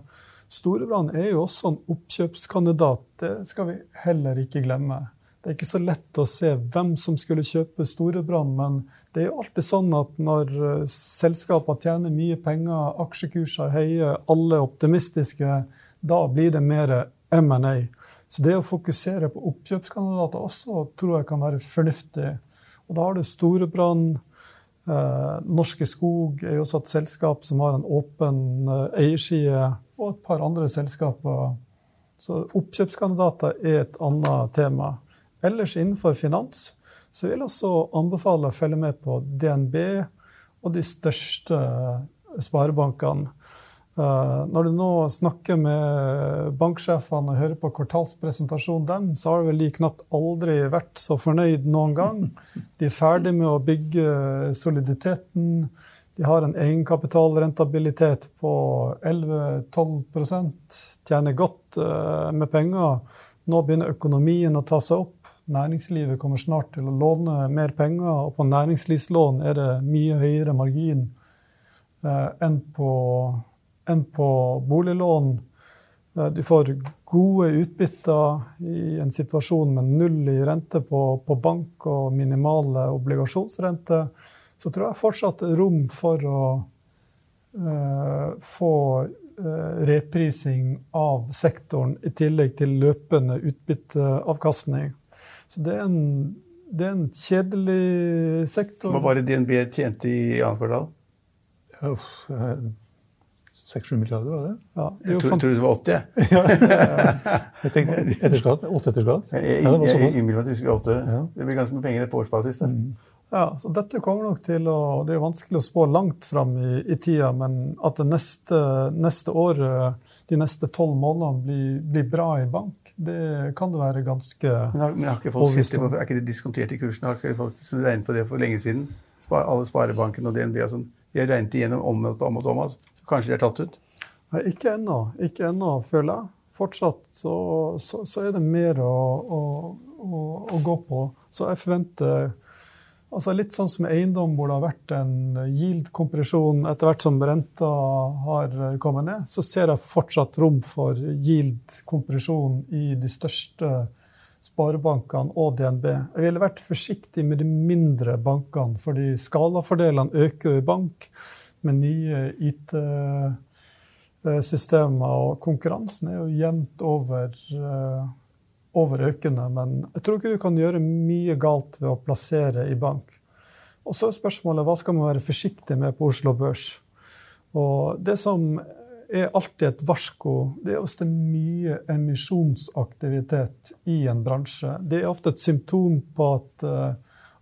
Storebrand er jo også en oppkjøpskandidat. Det skal vi heller ikke glemme. Det er ikke så lett å se hvem som skulle kjøpe Storebrand, men det er jo alltid sånn at når eh, selskaper tjener mye penger, aksjekurser høye, alle optimistiske, da blir det mer M&A. Så det å fokusere på oppkjøpskandidater også tror jeg kan være fornuftig. Og da har du Storebrand. Eh, Norske Skog er jo også et selskap som har en åpen eh, eierside og et par andre selskaper. Så oppkjøpskandidater er et annet tema. Ellers innenfor finans så vil jeg også anbefale å følge med på DNB og de største sparebankene. Eh, når du nå snakker med banksjefene og hører på kvartalspresentasjonen dem, så har vel de knapt aldri vært så fornøyd noen gang. De er ferdig med å bygge soliditeten. De har en egenkapitalrentabilitet på 11-12 tjener godt uh, med penger. Nå begynner økonomien å ta seg opp. Næringslivet kommer snart til å låne mer penger, og på næringslivslån er det mye høyere margin uh, enn, på, enn, på, boliglån. Uh, du får gode utbytter i en situasjon med null i rente på, på bank og minimale obligasjonsrenter så tror jeg fortsatt det er rom for å uh, få uh, reprising av sektoren i tillegg til løpende utbytteavkastning. Så det er en, det er en kjedelig sektor. Hva var det DNB tjente i annet kvartal? Uff, 6-7 milliarder, var det? Ja, jeg trodde det var 80. jeg tenkte etter skatt. 8 etter skatt. Jeg, jeg, jeg, jeg, jeg, jeg, jeg, jeg, Det blir ganske mye penger på årsbasis. Ja, så dette kommer nok til å Det er vanskelig å spå langt fram i, i tida, men at det neste, neste år, de neste tolv månedene, blir, blir, bra i bank, det kan det være ganske Men har, men har ikke folk sett på, Er ikke det diskontert i kursen? Har ikke folk som regnet på det for lenge siden? Spar, alle sparebankene og DNB og sånn. De har regnet igjennom om og om og om. Altså. Så kanskje de er tatt ut? Nei, ikke ennå. Ikke ennå, føler jeg. Fortsatt så, så, så er det mer å, å, å, å gå på. Så jeg forventer Altså Litt sånn som eiendom, hvor det har vært en yield-kompresjon etter hvert som renta har kommet ned, så ser jeg fortsatt rom for yield-kompresjon i de største sparebankene og DNB. Jeg ville vært forsiktig med de mindre bankene, fordi skalafordelene øker i bank med nye IT-systemer, og konkurransen er jo jevnt over eh, over økende. Men jeg tror ikke du kan gjøre mye galt ved å plassere i bank. Og så er spørsmålet hva skal man være forsiktig med på Oslo Børs? Og det som er alltid et varsko, det er også mye emisjonsaktivitet i en bransje. Det er ofte et symptom på at uh,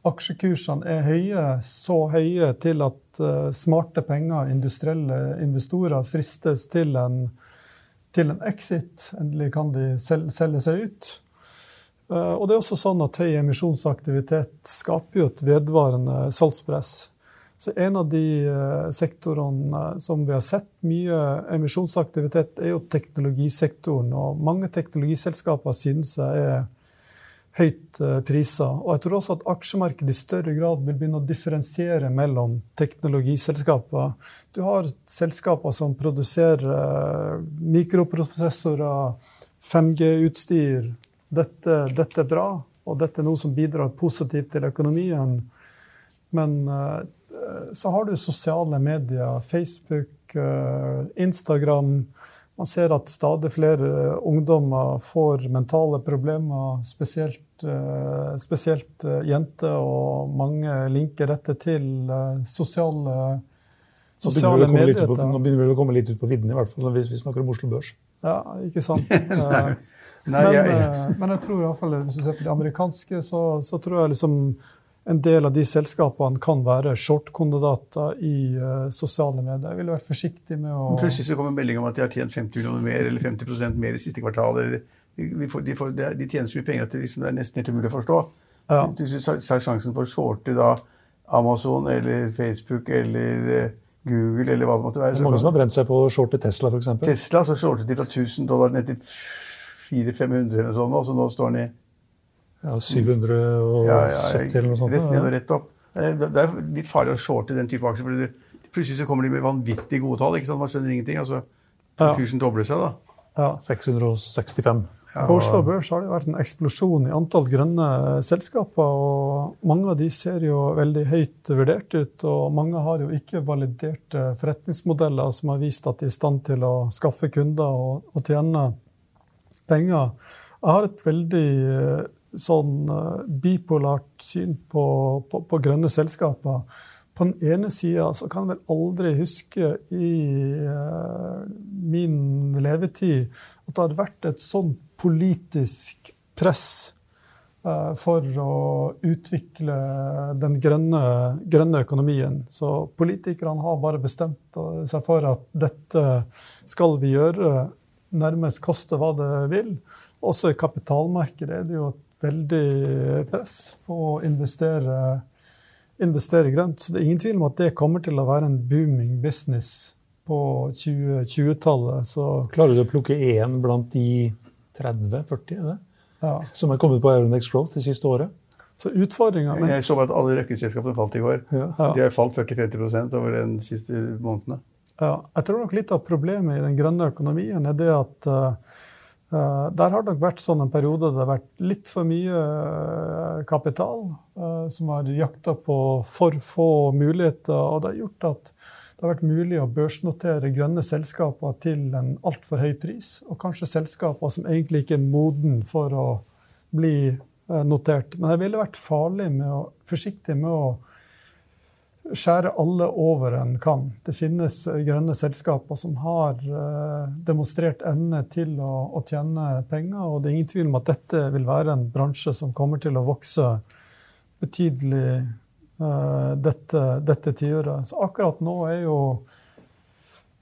aksjekursene er høye, så høye til at uh, smarte penger, industrielle investorer, fristes til en til en exit. Endelig kan de selge seg ut. Eh, og det er også sånn at høy emisjonsaktivitet skaper jo et vedvarende salgspress. Så en av de eh, sektorene som vi har sett mye emisjonsaktivitet, er jo teknologisektoren. Og mange teknologiselskaper synes jeg er høyt eh, priser. Og jeg tror også at aksjemarkedet i større grad vil begynne å differensiere mellom teknologiselskaper. Du har selskaper som produserer eh, mikroprosessorer, 5G-utstyr. Dette, dette, er bra, og dette er noe som bidrar positivt til økonomien. Men eh, så har du sosiale medier, Facebook, Instagram man ser at stadig flere ungdommer får mentale problemer, spesielt, eh, spesielt eh, jenter, og mange linker dette til sosiale, sosiale, nå medier. Nå begynner vi å komme litt ut på vidden, i hvert fall hvis vi snakker om Oslo Børs. Ja, ikke sant. Men, men, jeg tror i hvert fall, hvis du ser på de amerikanske, så, så tror jeg liksom en del av de selskapene kan være short-kandidater i uh, sosiale medier. Jeg ville vært forsiktig med å Men Plutselig så kommer melding om at de har tjent 50 millioner mer eller 50% mer i siste kvartal. Eller, de, får, de, får, de, tjener så mye penger at det, liksom, det er nesten helt umulig å forstå. Ja. Hvis du tar sjansen for å shorte da Amazon eller Facebook eller uh, Google eller hva det måtte være. Det er mange som har brent seg på å shorte Tesla, f.eks. Tesla så shortet de fra 1000 dollar ned til 400-500 eller sånn, og så nå står den i ja, 770 ja, ja, eller noe sånt. Rett ned og rett opp. Det er litt farlig å shorte den type aksjer. for Plutselig så kommer de med vanvittig gode tall. ikke sant? Man skjønner ingenting. altså Kursen dobler seg, da. Ja. 665. Ja. På Oslo Børs har det vært en eksplosjon i antall grønne selskaper. og Mange av de ser jo veldig høyt vurdert ut, og mange har jo ikke validerte forretningsmodeller som har vist at de er i stand til å skaffe kunder og, og tjene penger. Jeg har et veldig sånn uh, bipolart syn på, på, på, grønne selskaper. På den ene sida så kan jeg vel aldri huske i eh, min levetid at det hadde vært et sånn politisk press eh, for å utvikle den grønne, grønne, økonomien. Så politikerne har bare bestemt seg for at dette skal vi gjøre, nærmest koste hva det vil. Også i kapitalmarkedet er det jo et veldig press på å investere, investere grønt. Så det er ingen tvil om at det kommer til å være en booming business på 2020-tallet. Klarer du å plukke én blant de 30-40 ja. som er kommet på Euronex Growth det siste året? Så men... Jeg så at alle røkkeselskapene falt i går. Ja. De har falt 40-50% over de siste månedene. Ja, jeg tror nok litt av problemet i den grønne økonomien er det at Uh, der har det nok vært sånn en periode det har vært litt for mye uh, kapital uh, som har jakta på for få muligheter. Og det har gjort at det har vært mulig å børsnotere grønne selskaper til en altfor høy pris. Og kanskje selskaper som egentlig ikke er moden for å bli notert. Men jeg ville vært farlig med å, forsiktig med å skjære alle over en kan. Det finnes eh, grønne selskaper som har uh, demonstrert evne til å, å, tjene penger, og det er ingen tvil om at dette vil være en bransje som kommer til å vokse betydelig uh, dette, dette tiåret. Så akkurat nå er jo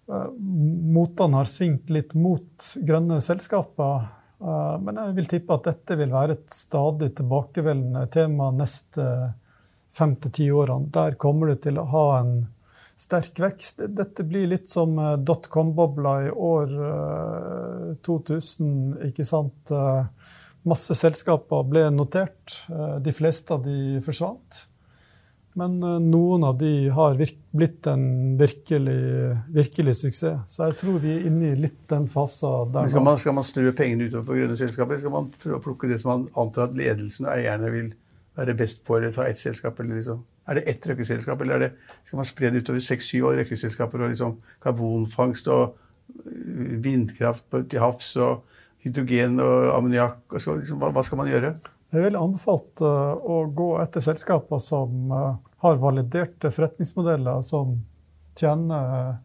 uh, Motene har svingt litt mot grønne selskaper. men jeg vil tippe at dette vil være et stadig tilbakevendende tema neste år fem til ti årene. Der kommer det til å ha en sterk vekst. Dette blir litt som eh, dotcom-bobla i år 2000, eh, ikke sant. Eh, masse selskaper ble notert. De fleste av de forsvant. Men noen av de har blitt en virkelig, virkelig, suksess. Så jeg tror vi er inne i litt den fasen der skal man, skal man strø pengene utover på grønne selskaper, skal man prøve å plukke det som man antar at ledelsen og eierne vil være best på å ta ett selskap? Eller liksom. Er det ett røkkeselskap, eller det, skal man spre det utover seks-syv år? Røkkeselskaper og liksom karbonfangst og øh, vindkraft til havs og hydrogen og ammoniakk. Liksom, hva, hva, skal man gjøre? Jeg vil anbefalt uh, å gå etter selskaper som uh, har validerte forretningsmodeller som tjener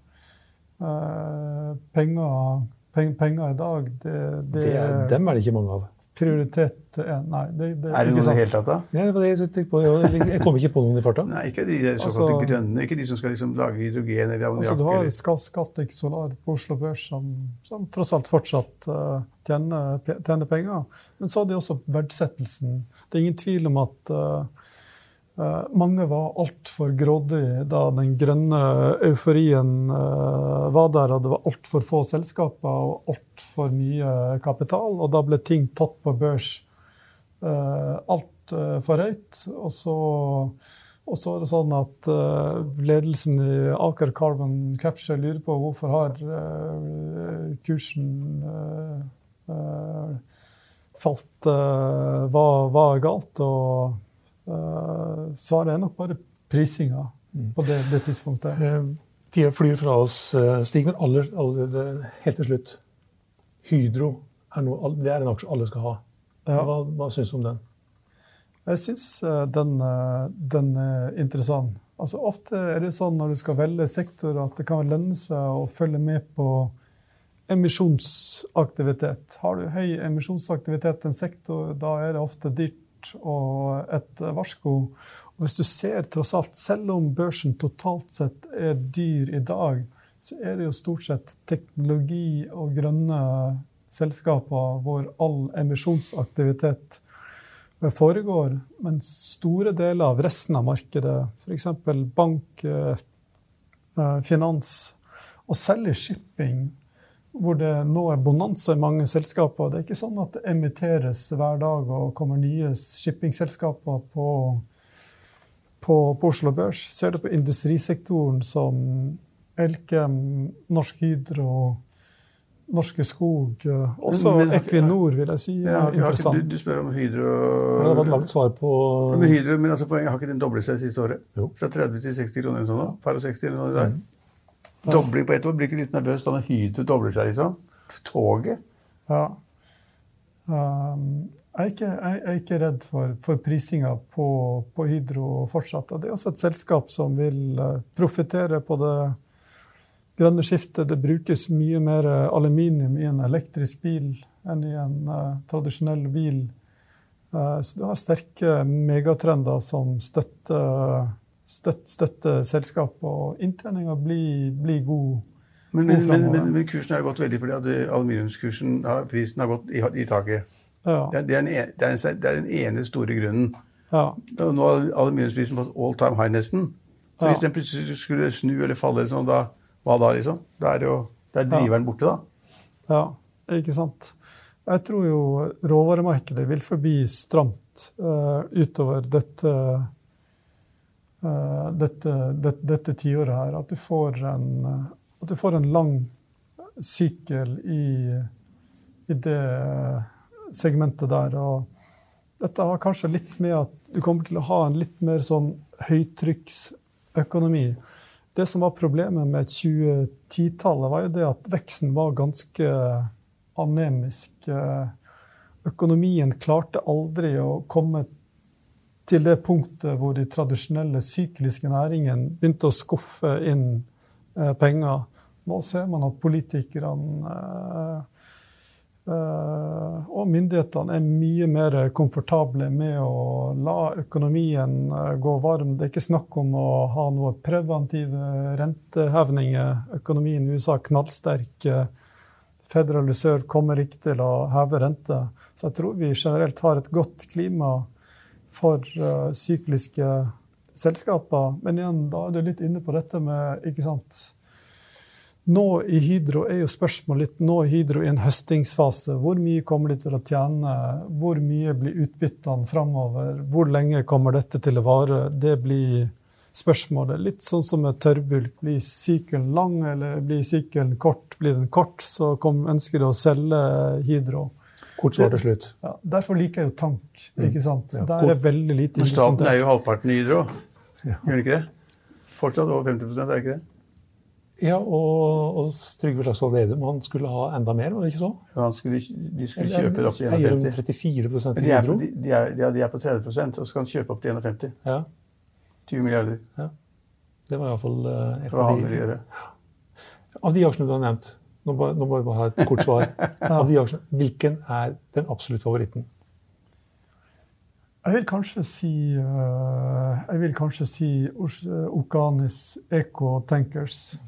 eh, penger, peng, penger, i dag. Det, det, det er, dem er det ikke mange av prioritet. Nei. Det, det, er det noen i det hele tatt, da? Ja, det jeg, på, jeg kom ikke på noen i farta. Nei, ikke de såkalte altså, grønne, ikke de som skal liksom lage hydrogen eller ammoniakk. Altså, du har eller... Solar på Oslo Børs som, som tross alt fortsatt uh, tjener, tjener, penger. Men så er de også verdsettelsen. Det er ingen tvil om at Uh, mange var altfor grådige da den grønne euforien uh, var der, og det var altfor få selskaper og altfor mye kapital. Og da ble ting tatt på børs uh, altfor høyt. Og så, og så er det sånn at ledelsen i Aker Carbon Capture lurer på hvorfor har kursen falt Hva var galt? og svaret er nok bare prisinga mm. på det, det tidspunktet. Tida flyr fra oss, uh, Stig, men aller, aller, helt til slutt. Hydro er, noe, det er en aksje alle skal ha. Hva, hva syns du om den? Jeg syns den, den, er interessant. Altså, ofte er det sånn når du skal velge sektor, at det kan lønne seg å følge med på emisjonsaktivitet. Har du høy emisjonsaktivitet i en sektor, da er det ofte dyrt og et varsko. Og hvis du ser tross alt, selv om børsen totalt sett er dyr i dag, så er det jo stort sett teknologi og grønne selskaper hvor all emisjonsaktivitet foregår. Men store deler av resten av markedet, f.eks. bank, eh, finans og særlig shipping, hvor det nå er bonanza i mange selskaper. Det er ikke sånn at det emitteres hver dag og kommer nye shippingselskaper på, på, på Oslo Børs. Ser du på industrisektoren som Elkem, Norsk Hydro, Norske Skog, også men, men, Equinor, vil jeg si. Ja, er interessant. Du, du, spør om Hydro ja, Det var et langt svar på Men, Hydro, men altså, poenget har ikke den doblet seg siste året? Jo. Fra 30 til 60 kroner eller sånn? Par og 60 eller noe i dag? Mm. Dobling på ett år. Blir ikke litt nervøs da når Hydro dobler seg, liksom? Toget? Ja. Um, jeg, er ikke, jeg, er ikke, redd for, for prisinga på, på, Hydro fortsatt. Og det er også et selskap som vil uh, profitere på det grønne skiftet. Det brukes mye mer aluminium i en elektrisk bil enn i en uh, tradisjonell bil. Uh, så du har sterke megatrender som støtter støtte, støtte selskap og inntjeninga blir, blir god. Men, men, men, men, kursen har gått veldig fordi at aluminiumskursen, prisen har gått i, i taket. Ja. Det, er, det, er en, e, det, er en, det, er den ene store grunnen. Ja. Nå har aluminiumsprisen fått all time high nesten. Så hvis den plutselig skulle snu eller falle, eller sånn, da, hva da, liksom? Da er, jo, er driveren borte, da. Ja, ikke sant. Jeg tror jo råvaremarkedet vil forbi stramt uh, utover dette dette, det, dette tiåret her. At du får en, at du får en lang sykkel i, i, det segmentet der. Og dette har kanskje litt med at du kommer til å ha en litt mer sånn høytrykksøkonomi. Det som var problemet med 2010-tallet, var jo det at veksten var ganske anemisk. Økonomien klarte aldri å komme til det punktet hvor de tradisjonelle sykliske næringene begynte å skuffe inn eh, penger. Nå ser man at politikerne eh, eh, og myndighetene er mye mer komfortable med å la økonomien gå varm. Det er ikke snakk om å ha noe preventive rentehevninger. Økonomien i USA er knallsterk. Federal Reserve kommer ikke til å heve rente. Så jeg tror vi generelt har et godt klima for uh, sykliske selskaper. Men igjen, da er du litt inne på dette med ikke sant, Nå i Hydro er jo spørsmålet litt Nå er Hydro i en høstingsfase. Hvor mye kommer de til å tjene? Hvor mye blir utbyttene framover? Hvor lenge kommer dette til å vare? Det blir spørsmålet. Litt sånn som med tørrbulk. Blir sykkelen lang, eller blir sykkelen kort? Blir den kort, så kom, ønsker de å selge Hydro. Kort svar til slutt. Ja, derfor liker jeg jo tank. Mm. ikke sant? Ja. Der er veldig lite Men staten er jo halvparten i Hydro, ja. gjør den ikke det? Fortsatt over 50 er det ikke det? Ja, og, og Trygve Slagsvold Vedum han skulle ha enda mer, var det ikke så? Ja, skulle, De skulle kjøpe det opp til 51. Eier 34 i Hydro? De, de, er, de, er, på 30 og så skal han kjøpe opp til 51. Ja. 20 milliarder. Ja. Det var iallfall de, av de aksjene du har nevnt. Nå må, nå må vi bare ha et kort svar. Av de aksjene, hvilken er den absolutte favoritten? Jeg vil kanskje si uh, jeg vil kanskje si Okanis Eco Tankers.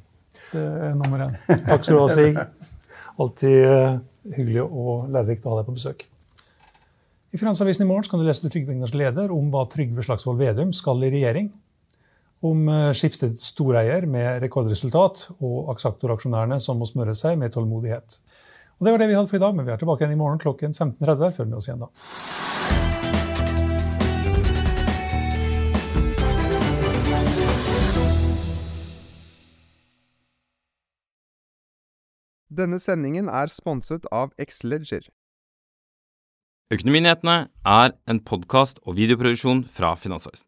Det er nummer én. Takk skal du ha, Stig. Alltid uh, hyggelig og lærerikt å ha deg på besøk. I Finansavisen i morgen kan du lese Trygve Egners leder om hva Trygve Slagsvold Vedum skal i regjering om Skipsteds storeier med rekordresultat og Axactor-aksjonærene som må smøre seg med tålmodighet. Og Det var det vi hadde for i dag, men vi er tilbake igjen i morgen klokken 15.30. Følg med oss igjen da. Denne sendingen er sponset av Xleger. Økonominyhetene er en podkast og videoproduksjon fra Finansavisen.